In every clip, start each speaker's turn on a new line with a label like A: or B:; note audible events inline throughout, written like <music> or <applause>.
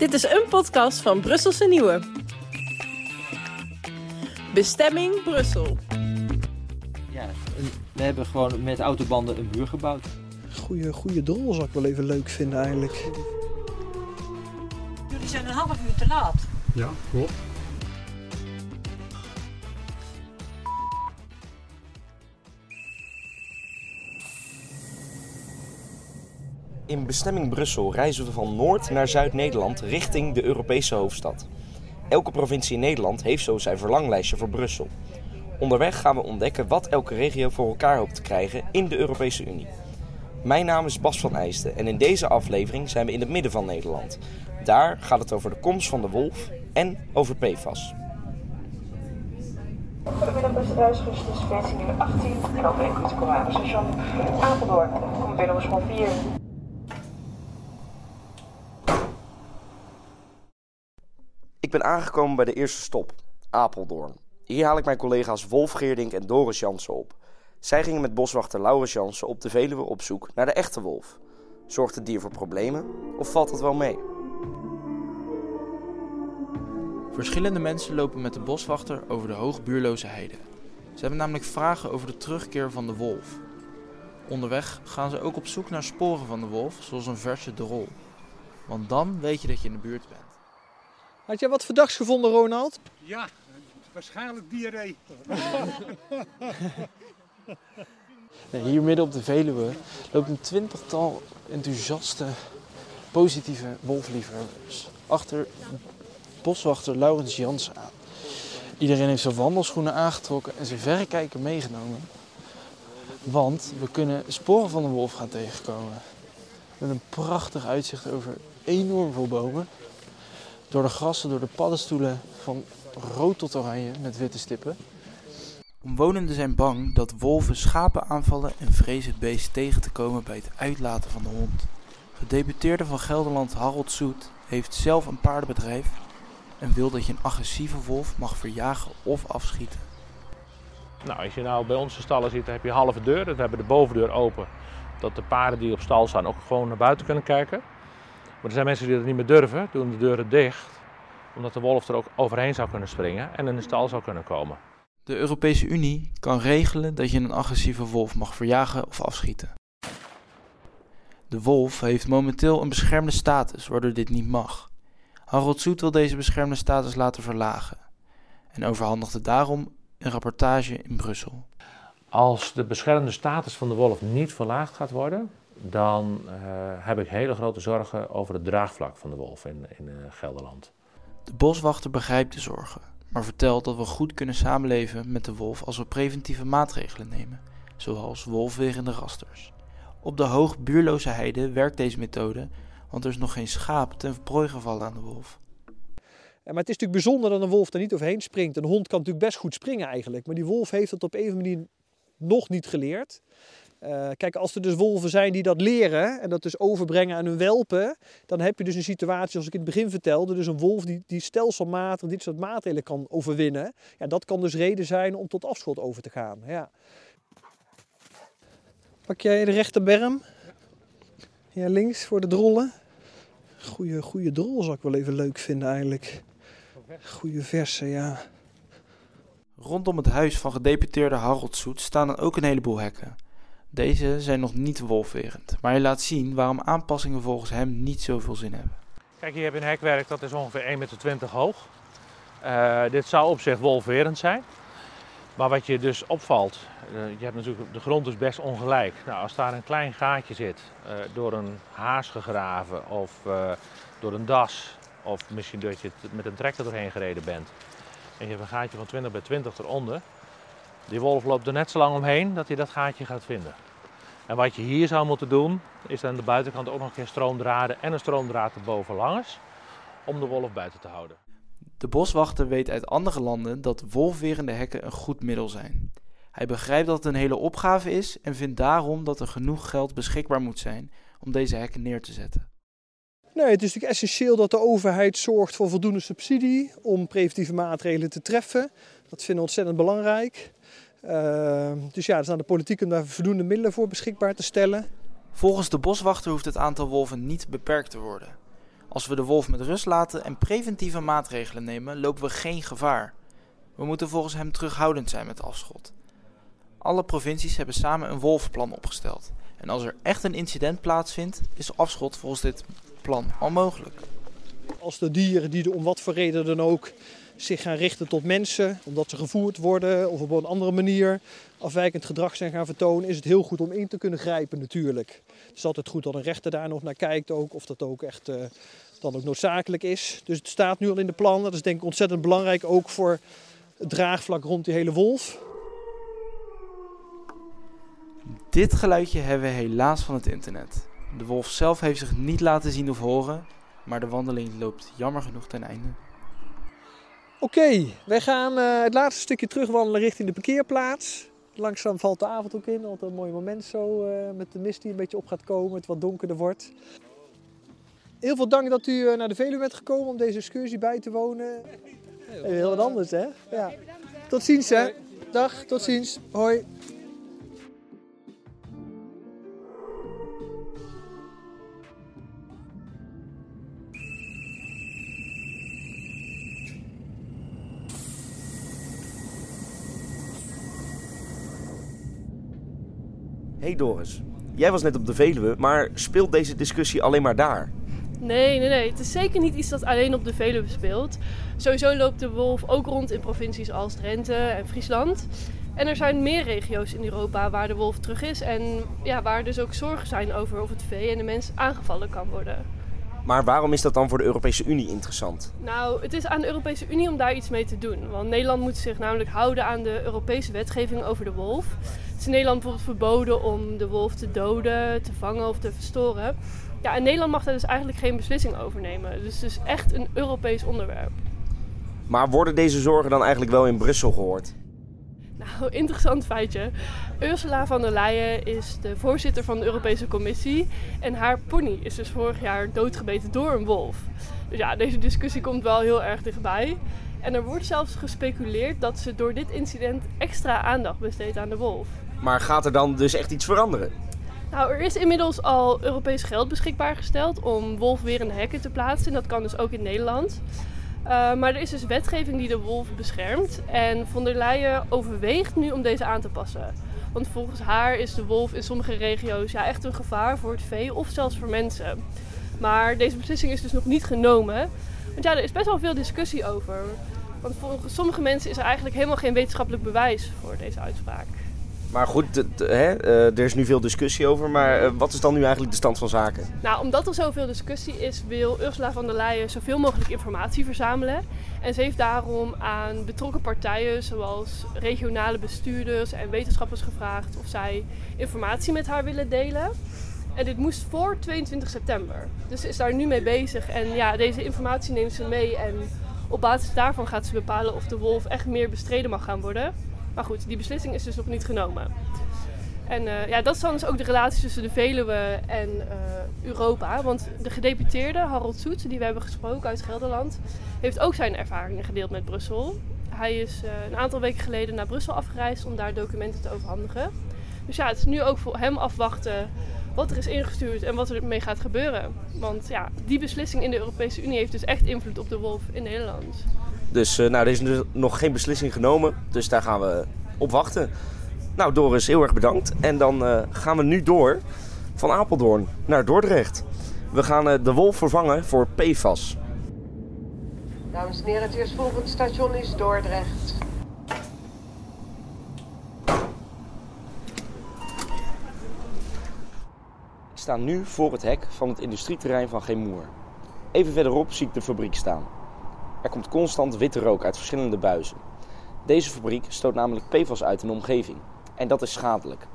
A: Dit is een podcast van Brusselse Nieuwe. Bestemming Brussel.
B: Ja, we hebben gewoon met autobanden een muur gebouwd.
C: Goeie, goeie drol zou ik wel even leuk vinden eigenlijk.
D: Jullie zijn een half uur te laat.
E: Ja, klopt.
F: In bestemming Brussel reizen we van Noord naar Zuid-Nederland richting de Europese hoofdstad. Elke provincie in Nederland heeft zo zijn verlanglijstje voor Brussel. Onderweg gaan we ontdekken wat elke regio voor elkaar hoopt te krijgen in de Europese Unie. Mijn naam is Bas van Eijsten en in deze aflevering zijn we in het midden van Nederland. Daar gaat het over de komst van de wolf en over PFAS.
G: Goedemiddag beste reizigers, dit is versie nummer 18 en aan station Apeldoorn. Kom binnen op school 4.
F: Ik ben aangekomen bij de eerste stop, Apeldoorn. Hier haal ik mijn collega's Wolf Geerdink en Doris Jansen op. Zij gingen met boswachter Laurens Jansen op de Veluwe op zoek naar de echte wolf. Zorgt het dier voor problemen of valt het wel mee?
H: Verschillende mensen lopen met de boswachter over de hoogbuurloze heide. Ze hebben namelijk vragen over de terugkeer van de wolf. Onderweg gaan ze ook op zoek naar sporen van de wolf, zoals een verse drol. Want dan weet je dat je in de buurt bent.
C: Had jij wat verdachts gevonden, Ronald?
E: Ja, waarschijnlijk diarree. <laughs>
I: Nee, hier midden op de Veluwe loopt een twintigtal enthousiaste, positieve wolfliefhebbers. Achter boswachter Laurens Jansen aan. Iedereen heeft zijn wandelschoenen aangetrokken en zijn verrekijker meegenomen. Want we kunnen sporen van de wolf gaan tegenkomen. Met een prachtig uitzicht over enorm veel bomen. Door de grassen, door de paddenstoelen, van rood tot oranje met witte stippen.
H: Omwonenden zijn bang dat wolven schapen aanvallen en vrezen het beest tegen te komen bij het uitlaten van de hond. Gedeputeerde van Gelderland Harold Soet heeft zelf een paardenbedrijf en wil dat je een agressieve wolf mag verjagen of afschieten.
J: Nou, als je nou bij onze stallen ziet, dan heb je halve deur. Dan hebben we de bovendeur open, dat de paarden die op stal staan ook gewoon naar buiten kunnen kijken. Maar er zijn mensen die dat niet meer durven, doen de deuren dicht, omdat de wolf er ook overheen zou kunnen springen en in de stal zou kunnen komen.
H: De Europese Unie kan regelen dat je een agressieve wolf mag verjagen of afschieten. De wolf heeft momenteel een beschermde status, waardoor dit niet mag. Harold Soet wil deze beschermde status laten verlagen en overhandigde daarom een rapportage in Brussel.
J: Als de beschermde status van de wolf niet verlaagd gaat worden, dan uh, heb ik hele grote zorgen over het draagvlak van de wolf in, in uh, Gelderland.
H: De boswachter begrijpt de zorgen, maar vertelt dat we goed kunnen samenleven met de wolf als we preventieve maatregelen nemen, zoals wolfwerende rasters. Op de hoog buurloze heide werkt deze methode, want er is nog geen schaap ten prooi gevallen aan de wolf.
C: Maar het is natuurlijk bijzonder dat een wolf er niet overheen springt. Een hond kan natuurlijk best goed springen eigenlijk, maar die wolf heeft het op een of andere manier nog niet geleerd. Uh, kijk, als er dus wolven zijn die dat leren en dat dus overbrengen aan hun welpen, dan heb je dus een situatie zoals ik in het begin vertelde, dus een wolf die, die stelselmatig dit soort maatregelen kan overwinnen. Ja, dat kan dus reden zijn om tot afschot over te gaan. Ja. Pak jij de rechterberm? Ja, links voor de drollen. Goeie, goeie drol zou ik wel even leuk vinden eigenlijk. Goeie verse, ja.
H: Rondom het huis van gedeputeerde Harold Soet staan dan ook een heleboel hekken. Deze zijn nog niet wolfwerend, maar hij laat zien waarom aanpassingen volgens hem niet zoveel zin hebben.
J: Kijk, hier heb je een hekwerk dat is ongeveer 1,20 meter hoog. Uh, dit zou op zich wolfwerend zijn. Maar wat je dus opvalt, uh, je hebt natuurlijk, de grond is best ongelijk. Nou, als daar een klein gaatje zit, uh, door een haas gegraven of door een das, of misschien dat je met een trekker doorheen gereden bent, en je hebt een gaatje van 20 bij 20 eronder, die wolf loopt er net zo lang omheen dat hij dat gaatje gaat vinden. En wat je hier zou moeten doen, is aan de buitenkant ook nog een keer stroomdraden en een stroomdraad erboven langs, om de wolf buiten te houden.
H: De boswachter weet uit andere landen dat wolfwerende hekken een goed middel zijn. Hij begrijpt dat het een hele opgave is en vindt daarom dat er genoeg geld beschikbaar moet zijn om deze hekken neer te zetten.
C: Nee, het is natuurlijk essentieel dat de overheid zorgt voor voldoende subsidie om preventieve maatregelen te treffen. Dat vinden we ontzettend belangrijk. Uh, dus ja, het is aan de politiek om daar voldoende middelen voor beschikbaar te stellen.
H: Volgens de boswachter hoeft het aantal wolven niet beperkt te worden. Als we de wolf met rust laten en preventieve maatregelen nemen, lopen we geen gevaar. We moeten volgens hem terughoudend zijn met afschot. Alle provincies hebben samen een wolfplan opgesteld. En als er echt een incident plaatsvindt, is afschot volgens dit plan al mogelijk.
C: Als de dieren die er om wat voor reden dan ook zich gaan richten tot mensen, omdat ze gevoerd worden of op een andere manier afwijkend gedrag zijn gaan vertonen, is het heel goed om in te kunnen grijpen natuurlijk. Het is altijd goed dat een rechter daar nog naar kijkt ook, of dat ook echt uh, dan ook noodzakelijk is. Dus het staat nu al in de plan. Dat is denk ik ontzettend belangrijk ook voor het draagvlak rond die hele wolf.
H: Dit geluidje hebben we helaas van het internet. De wolf zelf heeft zich niet laten zien of horen, maar de wandeling loopt jammer genoeg ten einde.
C: Oké, okay, wij gaan uh, het laatste stukje terugwandelen richting de parkeerplaats. Langzaam valt de avond ook in, altijd een mooi moment zo uh, met de mist die een beetje op gaat komen, het wat donkerder wordt. Heel veel dank dat u uh, naar de Veluwe bent gekomen om deze excursie bij te wonen. Heel, heel wat anders hè? Ja. Tot ziens hè. Dag, tot ziens. Hoi.
F: Hey Doris, jij was net op de Veluwe, maar speelt deze discussie alleen maar daar?
D: Nee, nee, nee. Het is zeker niet iets dat alleen op de Veluwe speelt. Sowieso loopt de wolf ook rond in provincies als Drenthe en Friesland. En er zijn meer regio's in Europa waar de wolf terug is en ja, waar dus ook zorgen zijn over of het vee en de mens aangevallen kan worden.
F: Maar waarom is dat dan voor de Europese Unie interessant?
D: Nou, het is aan de Europese Unie om daar iets mee te doen. Want Nederland moet zich namelijk houden aan de Europese wetgeving over de wolf. Het is in Nederland bijvoorbeeld verboden om de wolf te doden, te vangen of te verstoren. Ja, en Nederland mag daar dus eigenlijk geen beslissing over nemen. Dus het is echt een Europees onderwerp.
F: Maar worden deze zorgen dan eigenlijk wel in Brussel gehoord?
D: Nou, <laughs> interessant feitje. Ursula von der Leyen is de voorzitter van de Europese Commissie. En haar pony is dus vorig jaar doodgebeten door een wolf. Dus ja, deze discussie komt wel heel erg dichtbij. En er wordt zelfs gespeculeerd dat ze door dit incident extra aandacht besteedt aan de wolf.
F: Maar gaat er dan dus echt iets veranderen?
D: Nou, er is inmiddels al Europees geld beschikbaar gesteld om wolf weer in hekken te plaatsen. En dat kan dus ook in Nederland. Uh, maar er is dus wetgeving die de wolf beschermt. En von der Leyen overweegt nu om deze aan te passen. Want volgens haar is de wolf in sommige regio's ja, echt een gevaar voor het vee of zelfs voor mensen. Maar deze beslissing is dus nog niet genomen. Want ja, er is best wel veel discussie over. Want volgens sommige mensen is er eigenlijk helemaal geen wetenschappelijk bewijs voor deze uitspraak.
F: Maar goed, hè, uh, er is nu veel discussie over. Maar uh, wat is dan nu eigenlijk de stand van zaken?
D: Nou, omdat er zoveel discussie is, wil Ursula von der Leyen zoveel mogelijk informatie verzamelen. En ze heeft daarom aan betrokken partijen, zoals regionale bestuurders en wetenschappers, gevraagd of zij informatie met haar willen delen. En dit moest voor 22 september. Dus ze is daar nu mee bezig. En ja, deze informatie neemt ze mee. En op basis daarvan gaat ze bepalen of de wolf echt meer bestreden mag gaan worden. Maar goed, die beslissing is dus nog niet genomen. En uh, ja, dat is dan dus ook de relatie tussen de Veluwe en uh, Europa. Want de gedeputeerde Harold Soet, die we hebben gesproken uit Gelderland, heeft ook zijn ervaringen gedeeld met Brussel. Hij is uh, een aantal weken geleden naar Brussel afgereisd om daar documenten te overhandigen. Dus ja, het is nu ook voor hem afwachten wat er is ingestuurd en wat er mee gaat gebeuren. Want ja, die beslissing in de Europese Unie heeft dus echt invloed op de wolf in Nederland.
F: Dus uh, nou, er is nog geen beslissing genomen. Dus daar gaan we op wachten. Nou, Doris, heel erg bedankt. En dan uh, gaan we nu door van Apeldoorn naar Dordrecht. We gaan uh, de wolf vervangen voor PFAS.
K: Dames en heren, het eerstvolgende station is Dordrecht.
F: Ik sta nu voor het hek van het industrieterrein van Gemoer. Even verderop zie ik de fabriek staan. Er komt constant witte rook uit verschillende buizen. Deze fabriek stoot namelijk PFAS uit in de omgeving. En dat is schadelijk.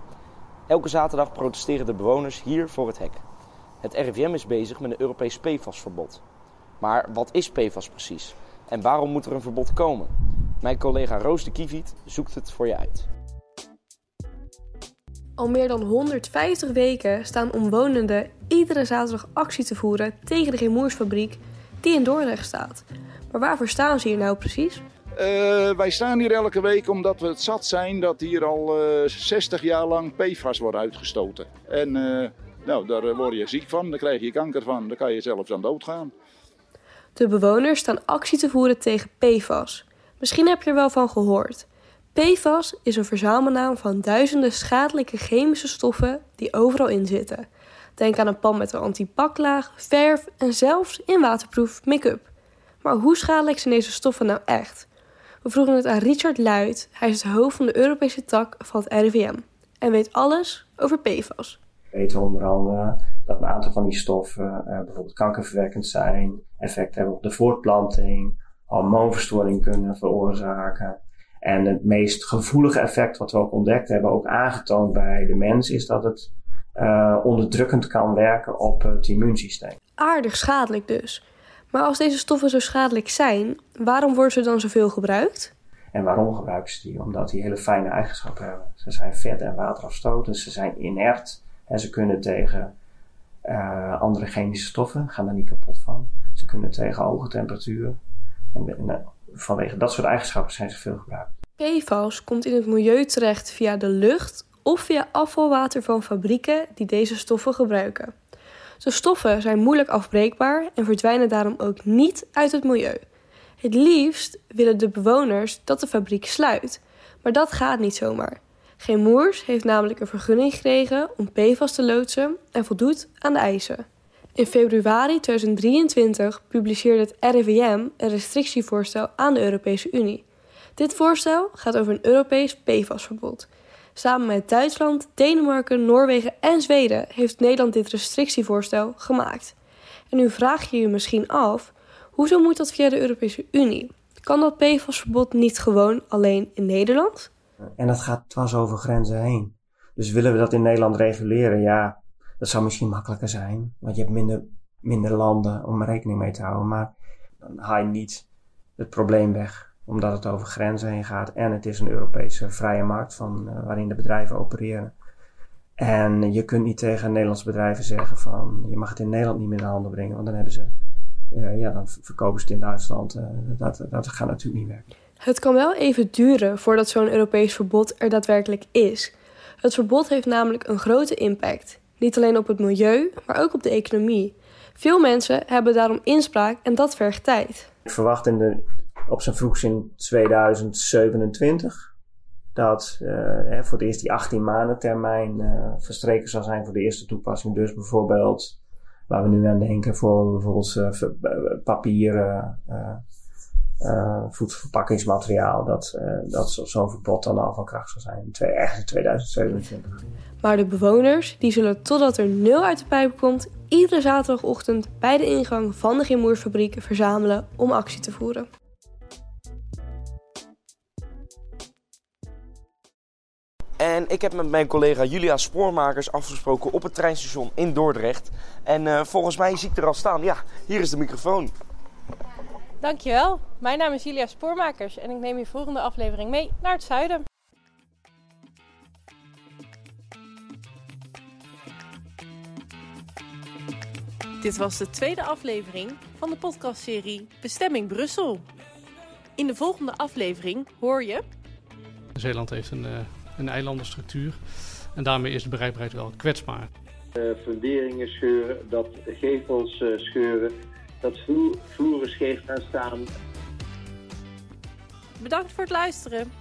F: Elke zaterdag protesteren de bewoners hier voor het hek. Het RIVM is bezig met een Europees PFAS-verbod. Maar wat is PFAS precies? En waarom moet er een verbod komen? Mijn collega Roos de Kieviet zoekt het voor je uit.
L: Al meer dan 150 weken staan omwonenden iedere zaterdag actie te voeren tegen de Gemoersfabriek die in Dordrecht staat. Maar waarvoor staan ze hier nou precies?
M: Uh, wij staan hier elke week omdat we het zat zijn dat hier al uh, 60 jaar lang PFAS wordt uitgestoten. En uh, Nou, daar eh, word je ziek van, daar krijg je kanker van, daar kan je zelfs aan doodgaan.
L: De bewoners staan actie te voeren tegen PFAS. Misschien heb je er wel van gehoord. PFAS is een verzamelnaam van duizenden schadelijke chemische stoffen die overal in zitten. Denk aan een pan met een antipaklaag, verf en zelfs in waterproof make-up. Maar hoe schadelijk zijn deze stoffen nou echt? We vroegen het aan Richard Luit. Hij is het hoofd van de Europese tak van het RIVM en weet alles over PFAS.
N: We weten onder andere dat een aantal van die stoffen uh, bijvoorbeeld kankerverwekkend zijn, effect hebben op de voortplanting, hormoonverstoring kunnen veroorzaken. En het meest gevoelige effect wat we ook ontdekt hebben, ook aangetoond bij de mens, is dat het uh, onderdrukkend kan werken op het immuunsysteem.
L: Aardig schadelijk dus. Maar als deze stoffen zo schadelijk zijn, waarom worden ze dan zoveel gebruikt?
N: En waarom gebruiken ze die? Omdat die hele fijne eigenschappen hebben. Ze zijn vet- en waterafstotend, ze zijn inert en ze kunnen tegen uh, andere chemische stoffen, gaan daar niet kapot van. Ze kunnen tegen hoge temperaturen. En, en vanwege dat soort eigenschappen zijn ze veel gebruikt.
L: PFAS komt in het milieu terecht via de lucht of via afvalwater van fabrieken die deze stoffen gebruiken. De stoffen zijn moeilijk afbreekbaar en verdwijnen daarom ook niet uit het milieu. Het liefst willen de bewoners dat de fabriek sluit, maar dat gaat niet zomaar. Geen Moers heeft namelijk een vergunning gekregen om PFAS te loodsen en voldoet aan de eisen. In februari 2023 publiceerde het RIVM een restrictievoorstel aan de Europese Unie. Dit voorstel gaat over een Europees PFAS-verbod. Samen met Duitsland, Denemarken, Noorwegen en Zweden heeft Nederland dit restrictievoorstel gemaakt. En nu vraag je je misschien af, hoezo moet dat via de Europese Unie? Kan dat PFAS-verbod niet gewoon alleen in Nederland?
N: En dat gaat dwars over grenzen heen. Dus willen we dat in Nederland reguleren? Ja, dat zou misschien makkelijker zijn. Want je hebt minder, minder landen om rekening mee te houden. Maar dan haal je niet het probleem weg omdat het over grenzen heen gaat en het is een Europese vrije markt van, uh, waarin de bedrijven opereren. En je kunt niet tegen Nederlandse bedrijven zeggen van je mag het in Nederland niet meer in de handen brengen, want dan hebben ze, uh, ja, dan verkopen ze het in Duitsland. Uh, dat, dat gaat natuurlijk niet werken.
L: Het kan wel even duren voordat zo'n Europees verbod er daadwerkelijk is. Het verbod heeft namelijk een grote impact. Niet alleen op het milieu, maar ook op de economie. Veel mensen hebben daarom inspraak en dat vergt tijd.
N: Ik verwacht in de op zijn vroegst in 2027. Dat uh, hè, voor het eerst die 18 maanden termijn uh, verstreken zal zijn voor de eerste toepassing. Dus bijvoorbeeld, waar we nu aan denken, voor bijvoorbeeld uh, papieren, voedselverpakkingsmateriaal, dat, dat zo'n verbod dan al van kracht zal zijn. In 2027.
L: Maar de bewoners die zullen totdat er nul uit de pijp komt, iedere zaterdagochtend bij de ingang van de Gimoersfabriek verzamelen om actie te voeren.
F: En ik heb met mijn collega Julia Spoormakers afgesproken op het treinstation in Dordrecht. En uh, volgens mij zie ik er al staan. Ja, hier is de microfoon.
A: Dankjewel. Mijn naam is Julia Spoormakers en ik neem je volgende aflevering mee naar het zuiden. Dit was de tweede aflevering van de podcastserie Bestemming Brussel. In de volgende aflevering hoor je.
O: Zeeland heeft een, uh, een eilandenstructuur en daarmee is de bereikbaarheid wel kwetsbaar.
P: Uh, funderingen scheuren, dat gevels uh, scheuren, dat vloer, vloeren scheef gaan staan.
A: Bedankt voor het luisteren.